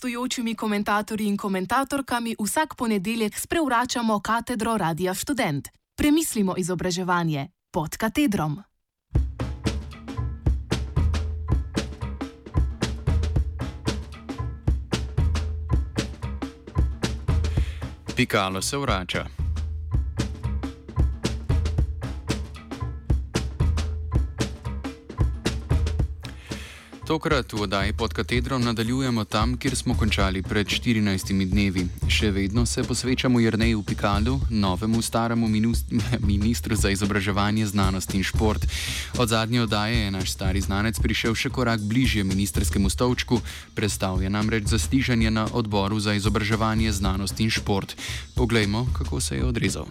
gostujočimi komentatorji in komentatorkami vsak ponedeljek sprevračamo katedro Radia Student. Premislimo izobraževanje pod katedrom. Pikalo se vrača. Tokrat v oddaji pod katedrom nadaljujemo tam, kjer smo končali pred 14 dnevi. Še vedno se posvečamo Jrneju Pikalu, novemu staremu ministru za izobraževanje, znanost in šport. Od zadnje oddaje je naš stari znanec prišel še korak bližje ministerskemu stolčku, prestal je namreč zaslišanje na odboru za izobraževanje, znanost in šport. Poglejmo, kako se je odrezal.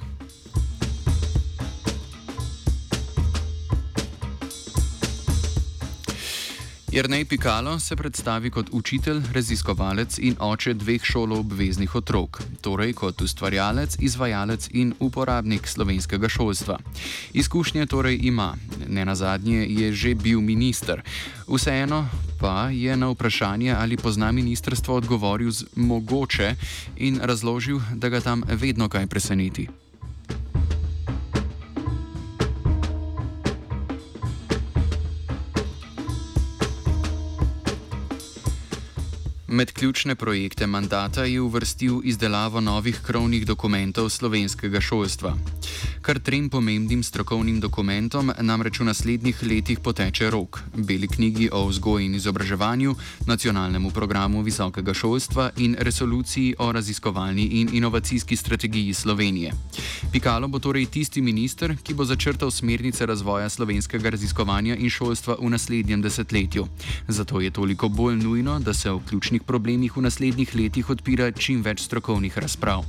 Jrnej Pikalo se predstavi kot učitelj, raziskovalec in oče dveh šoloobveznih otrok, torej kot ustvarjalec, izvajalec in uporabnik slovenskega šolstva. Izkušnje torej ima, ne na zadnje je že bil minister. Vseeno pa je na vprašanje, ali pozna ministrstvo, odgovoril z mogoče in razložil, da ga tam vedno kaj preseneti. Med ključne projekte mandata je uvrstil izdelavo novih krovnih dokumentov slovenskega šolstva. Kar trem pomembnim strokovnim dokumentom namreč v naslednjih letih poteče rok: Beli knjigi o vzgoji in izobraževanju, nacionalnemu programu visokega šolstva in resoluciji o raziskovalni in inovacijski strategiji Slovenije. Pikalo bo torej tisti minister, ki bo začrtal smernice razvoja slovenskega raziskovanja in šolstva v naslednjem desetletju. Zato je toliko bolj nujno, da se v ključnih ključnih problemih v naslednjih letih odpira čim več strokovnih razprav.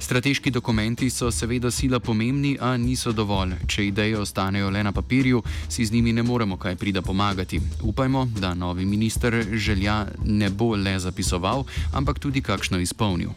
Strateški dokumenti so seveda sila pomembni, a niso dovolj. Če ideje ostanejo le na papirju, si z njimi ne moremo kaj prida pomagati. Upajmo, da novi minister želja ne bo le zapisoval, ampak tudi kakšno izpolnil.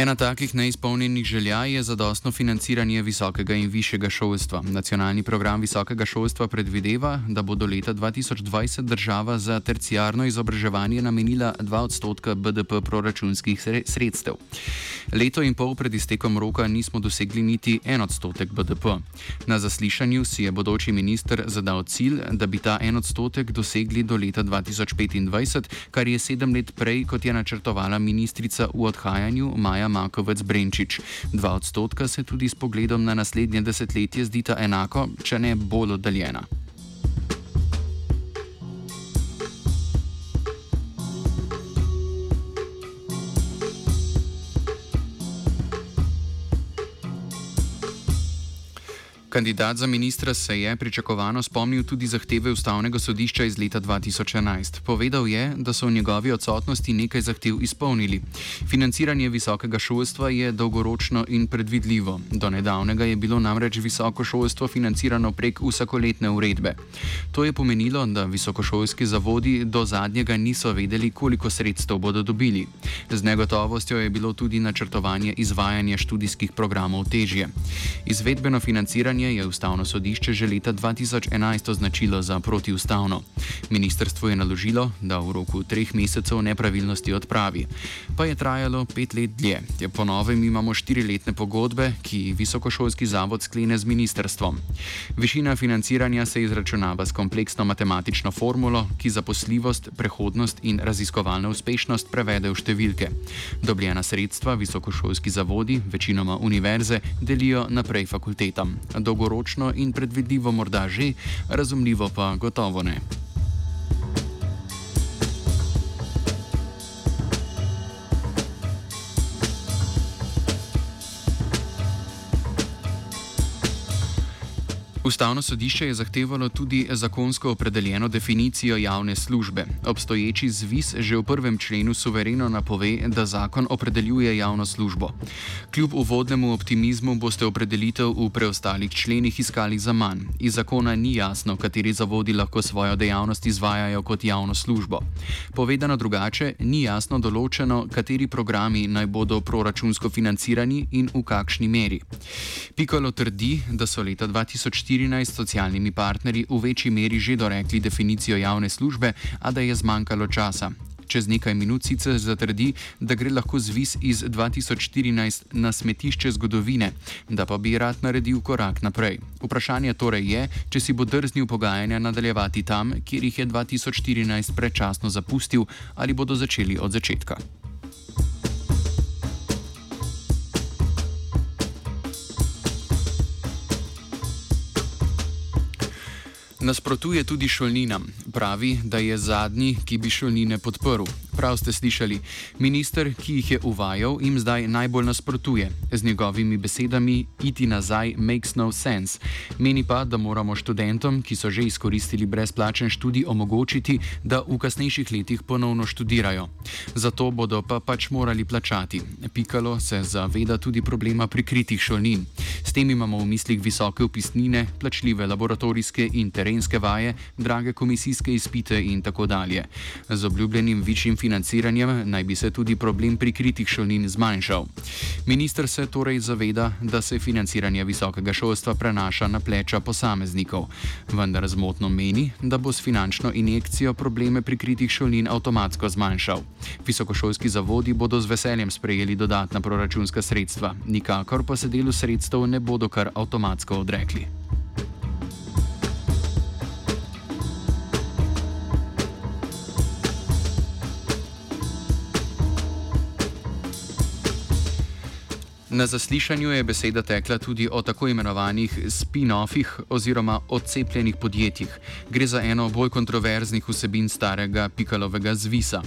Ena takih neizpolnjenih želja je zadostno financiranje visokega in višjega šolstva. Nacionalni program visokega šolstva predvideva, da bo do leta 2020 država za terciarno izobraževanje namenila 2 odstotka BDP proračunskih sredstev. Leto in pol pred iztekom roka nismo dosegli niti en odstotek BDP. Na zaslišanju si je bodoči minister zadal cilj, da bi ta en odstotek dosegli do leta 2025, kar je sedem let prej, kot je načrtovala ministrica v odhajanju Maja Makovec Brenčič. Dva odstotka se tudi s pogledom na naslednje desetletje zdita enako, če ne bolj oddaljena. Kandidat za ministra se je pričakovano spomnil tudi zahteve ustavnega sodišča iz leta 2011. Povedal je, da so v njegovi odsotnosti nekaj zahtev izpolnili. Financiranje visokega šolstva je dolgoročno in predvidljivo. Do nedavnega je bilo namreč visoko šolstvo financirano prek vsakoletne uredbe. To je pomenilo, da visokošolski zavodi do zadnjega niso vedeli, koliko sredstev bodo dobili. Z negotovostjo je bilo tudi načrtovanje izvajanja študijskih programov težje. Izvedbeno financiranje Slovenije je ustavno sodišče že leta 2011 označilo za protiustavno. Ministrstvo je naložilo, da v roku treh mesecev nepravilnosti odpravi. Pa je trajalo pet let dlje. Po novem imamo štiriletne pogodbe, ki visokošolski zavod sklene z ministrstvom. Višina financiranja se izračunava s kompleksno matematično formulo, ki zaposljivost, prehodnost in raziskovalno uspešnost prevede v številke. Dobljena sredstva visokošolski zavodi, večinoma univerze, delijo naprej fakultetam dolgoročno in predvidljivo morda že, razumljivo pa gotovo ne. Ustavno sodišče je zahtevalo tudi zakonsko opredeljeno definicijo javne službe. Obstoječi zvis že v prvem členu suvereno napove, da zakon opredeljuje javno službo. Kljub uvodnemu optimizmu boste opredelitev v preostalih členih iskali za manj. Iz zakona ni jasno, kateri zavodi lahko svojo dejavnost izvajajo kot javno službo. Povedano drugače, ni jasno določeno, kateri programi naj bodo proračunsko financirani in v kakšni meri. Pikalo trdi, da so leta 2004 2014 socialnimi partnerji v večji meri že dorekli definicijo javne službe, a da je zmanjkalo časa. Čez nekaj minut sicer zatrdi, da gre lahko zvis iz 2014 na smetišče zgodovine, da pa bi rad naredil korak naprej. Vprašanje torej je, če si bo drznil pogajanja nadaljevati tam, kjer jih je 2014 predčasno zapustil, ali bodo začeli od začetka. Nasprotuje tudi šolninam. Pravi, da je zadnji, ki bi šolnine podprl. Prav ste slišali, minister, ki jih je uvajal, jim zdaj najbolj nasprotuje. Z njegovimi besedami, iti nazaj makes no sense. Meni pa, da moramo študentom, ki so že izkoristili brezplačen študij, omogočiti, da v kasnejših letih ponovno študirajo. Zato bodo pa pač morali plačati. Pikalo se zaveda tudi problema prikritih šolnin. S tem imamo v mislih visoke upisnine, plačljive laboratorijske in terenske vaje, drage komisijske izpite in tako dalje. Z obljubljenim višjim financiranjem naj bi se tudi problem prikritih šolnin zmanjšal. Minister se torej zaveda, da se financiranje visokega šolstva prenaša na pleča posameznikov, vendar zmotno meni, da bo s finančno injekcijo probleme prikritih šolnin avtomatsko zmanjšal. Visokošolski zavodi bodo z veseljem sprejeli dodatna proračunska sredstva, nikakor pa se delu sredstev ne bodo kar avtomatsko odrekli. Na zaslišanju je beseda tekla tudi o tako imenovanih spin-offih oziroma odcepljenih podjetjih. Gre za eno bolj kontroverznih vsebin starega Pikalovega zvisa.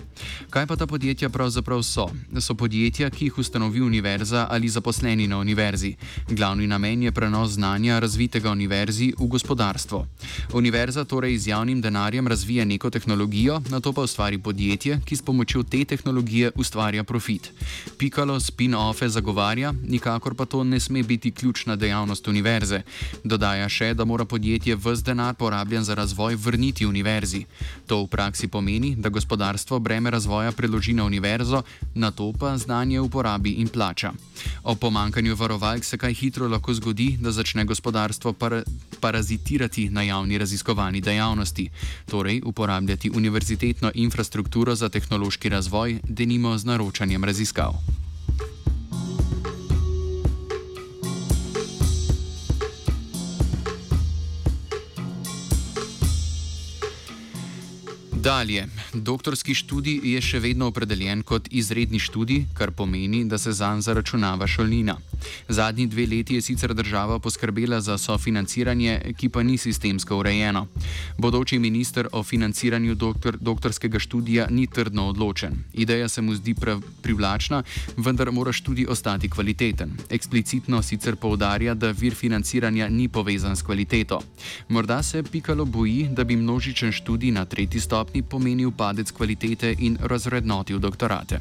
Kaj pa ta podjetja pravzaprav so? So podjetja, ki jih ustanovi univerza ali zaposleni na univerzi. Glavni namen je prenos znanja razvitega univerzi v gospodarstvo. Univerza torej z javnim denarjem razvija neko tehnologijo, na to pa ustvari podjetje, ki s pomočjo te tehnologije ustvarja profit. Pikalo spin-offe zagovarja, nikakor pa to ne sme biti ključna dejavnost univerze. Dodaja še, da mora podjetje vse denar porabljen za razvoj vrniti univerzi. To v praksi pomeni, da gospodarstvo breme razvoja preloži na univerzo, na to pa znanje uporabi in plača. O pomankanju varovalk se kaj hitro lahko zgodi, da začne gospodarstvo par parazitirati na javni raziskovalni dejavnosti, torej uporabljati univerzitetno infrastrukturo za tehnološki razvoj, denimo z naročanjem raziskav. Dalje, doktorski študij je še vedno opredeljen kot izredni študij, kar pomeni, da se zanj zaračunava šolnina. Zadnji dve leti je sicer država poskrbela za sofinanciranje, ki pa ni sistemsko urejeno. Bodoči minister o financiranju doktor, doktorskega študija ni trdno odločen. Ideja se mu zdi privlačna, vendar mora študij ostati kvaliteten. Eksplicitno sicer poudarja, da vir financiranja ni povezan s kvaliteto. Morda se Pikalo boji, da bi množičen študij na tretji stopni pomenil padec kvalitete in razrednotil doktorate.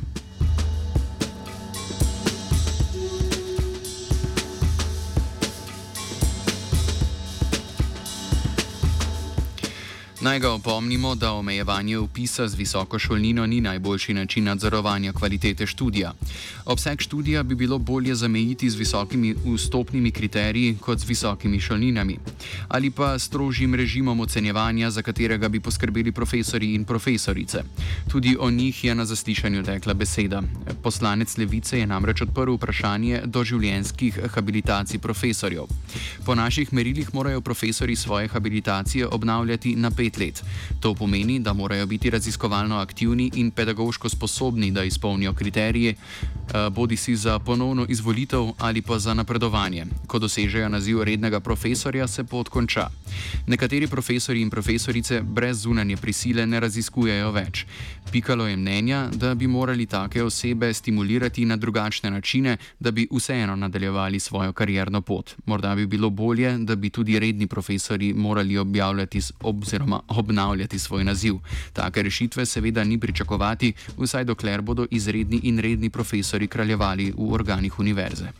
Naj ga opomnimo, da omejevanje upisa z visoko šolnino ni najboljši način nadzorovanja kvalitete študija. Obseg študija bi bilo bolje zamejiti z visokimi vstopnimi kriteriji kot z visokimi šolninami ali pa strožjim režimom ocenjevanja, za katerega bi poskrbeli profesori in profesorice. Tudi o njih je na zaslišanju tekla beseda. Poslanec Levice je namreč odprl vprašanje doživljenjskih habilitacij profesorjev. Po naših merilih morajo profesori svoje habilitacije obnavljati na pet pet let. To pomeni, da morajo biti raziskovalno aktivni in pedagoško sposobni, da izpolnijo kriterije, eh, bodi si za ponovno izvolitev ali pa za napredovanje. Ko dosežejo naziv rednega profesorja, se pot konča. Nekateri profesori in profesorice brez zunanje prisile ne raziskujejo več. Pikalo je mnenja, da bi morali take osebe stimulirati na drugačne načine, da bi vseeno nadaljevali svojo karjerno pot. Morda bi bilo bolje, da bi tudi redni profesori morali objavljati oziroma obnavljati svoj naziv. Take rešitve seveda ni pričakovati, vsaj dokler bodo izredni in redni profesori kraljevali v organih univerze.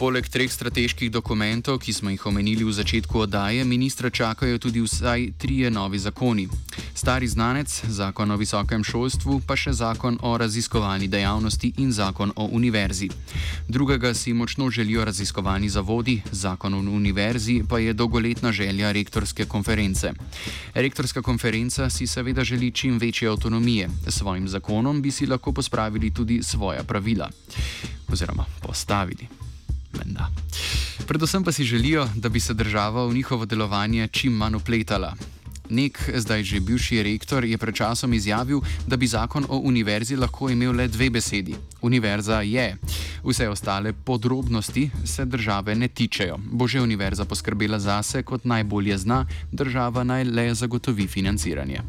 Poleg treh strateških dokumentov, ki smo jih omenili v začetku oddaje, ministra čakajo tudi vsaj trije novi zakoni. Stari znanec, zakon o visokem šolstvu, pa še zakon o raziskovalni dejavnosti in zakon o univerzi. Drugega si močno želijo raziskovani zavodi, zakon o univerzi pa je dolgoletna želja rektorske konference. Rektorska konferenca si seveda želi čim večje avtonomije, s svojim zakonom bi si lahko pospravili tudi svoja pravila. Oziroma postavili menda. Predvsem pa si želijo, da bi se država v njihovo delovanje čim manj upletala. Nek zdaj že bivši rektor je pred časom izjavil, da bi zakon o univerzi lahko imel le dve besedi: Univerza je. Vse ostale podrobnosti se države ne tičejo. Bo že univerza poskrbela zase, kot najbolje zna, država naj le zagotovi financiranje.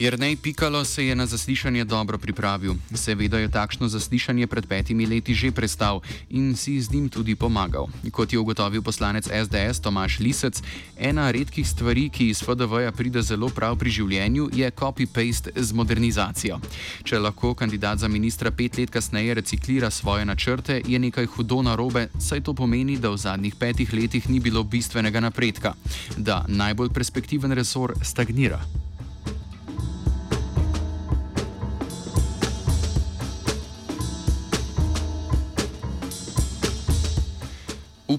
Jrnej Pikalo se je na zaslišanje dobro pripravil. Seveda je takšno zaslišanje pred petimi leti že prestal in si z njim tudi pomagal. Kot je ugotovil poslanec SDS Tomaš Lisec, ena redkih stvari, ki iz FDV-ja pride zelo prav pri življenju, je copy-paste z modernizacijo. Če lahko kandidat za ministra pet let kasneje reciklira svoje načrte, je nekaj hudo narobe, saj to pomeni, da v zadnjih petih letih ni bilo bistvenega napredka, da najbolj perspektiven resor stagnira.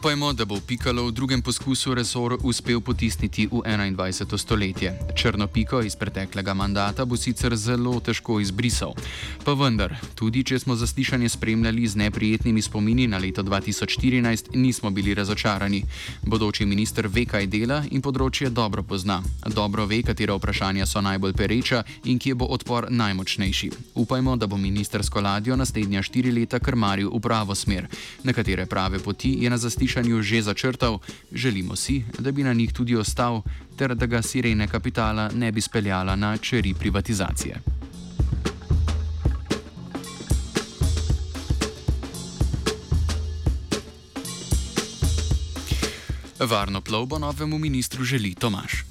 Upajmo, da bo Pikalo v drugem poskusu resor uspel potisniti v 21. stoletje. Črno piko iz preteklega mandata bo sicer zelo težko izbrisal. Pa vendar, tudi če smo zaslišanje spremljali z neprijetnimi spomini na leto 2014, nismo bili razočarani. Bodoči minister ve, kaj dela in področje dobro pozna. Dobro ve, katera vprašanja so najbolj pereča in kje bo odpor najmočnejši. Upajmo, da bo ministersko ladjo naslednja štiri leta krmaril v pravo smer. Nekatere prave poti je na zaslišanju zaslišanju že začrtal, želimo si, da bi na njih tudi ostal, ter da ga sirene kapitala ne bi speljala na čeri privatizacije. Varno plovbo novemu ministru želi Tomaš.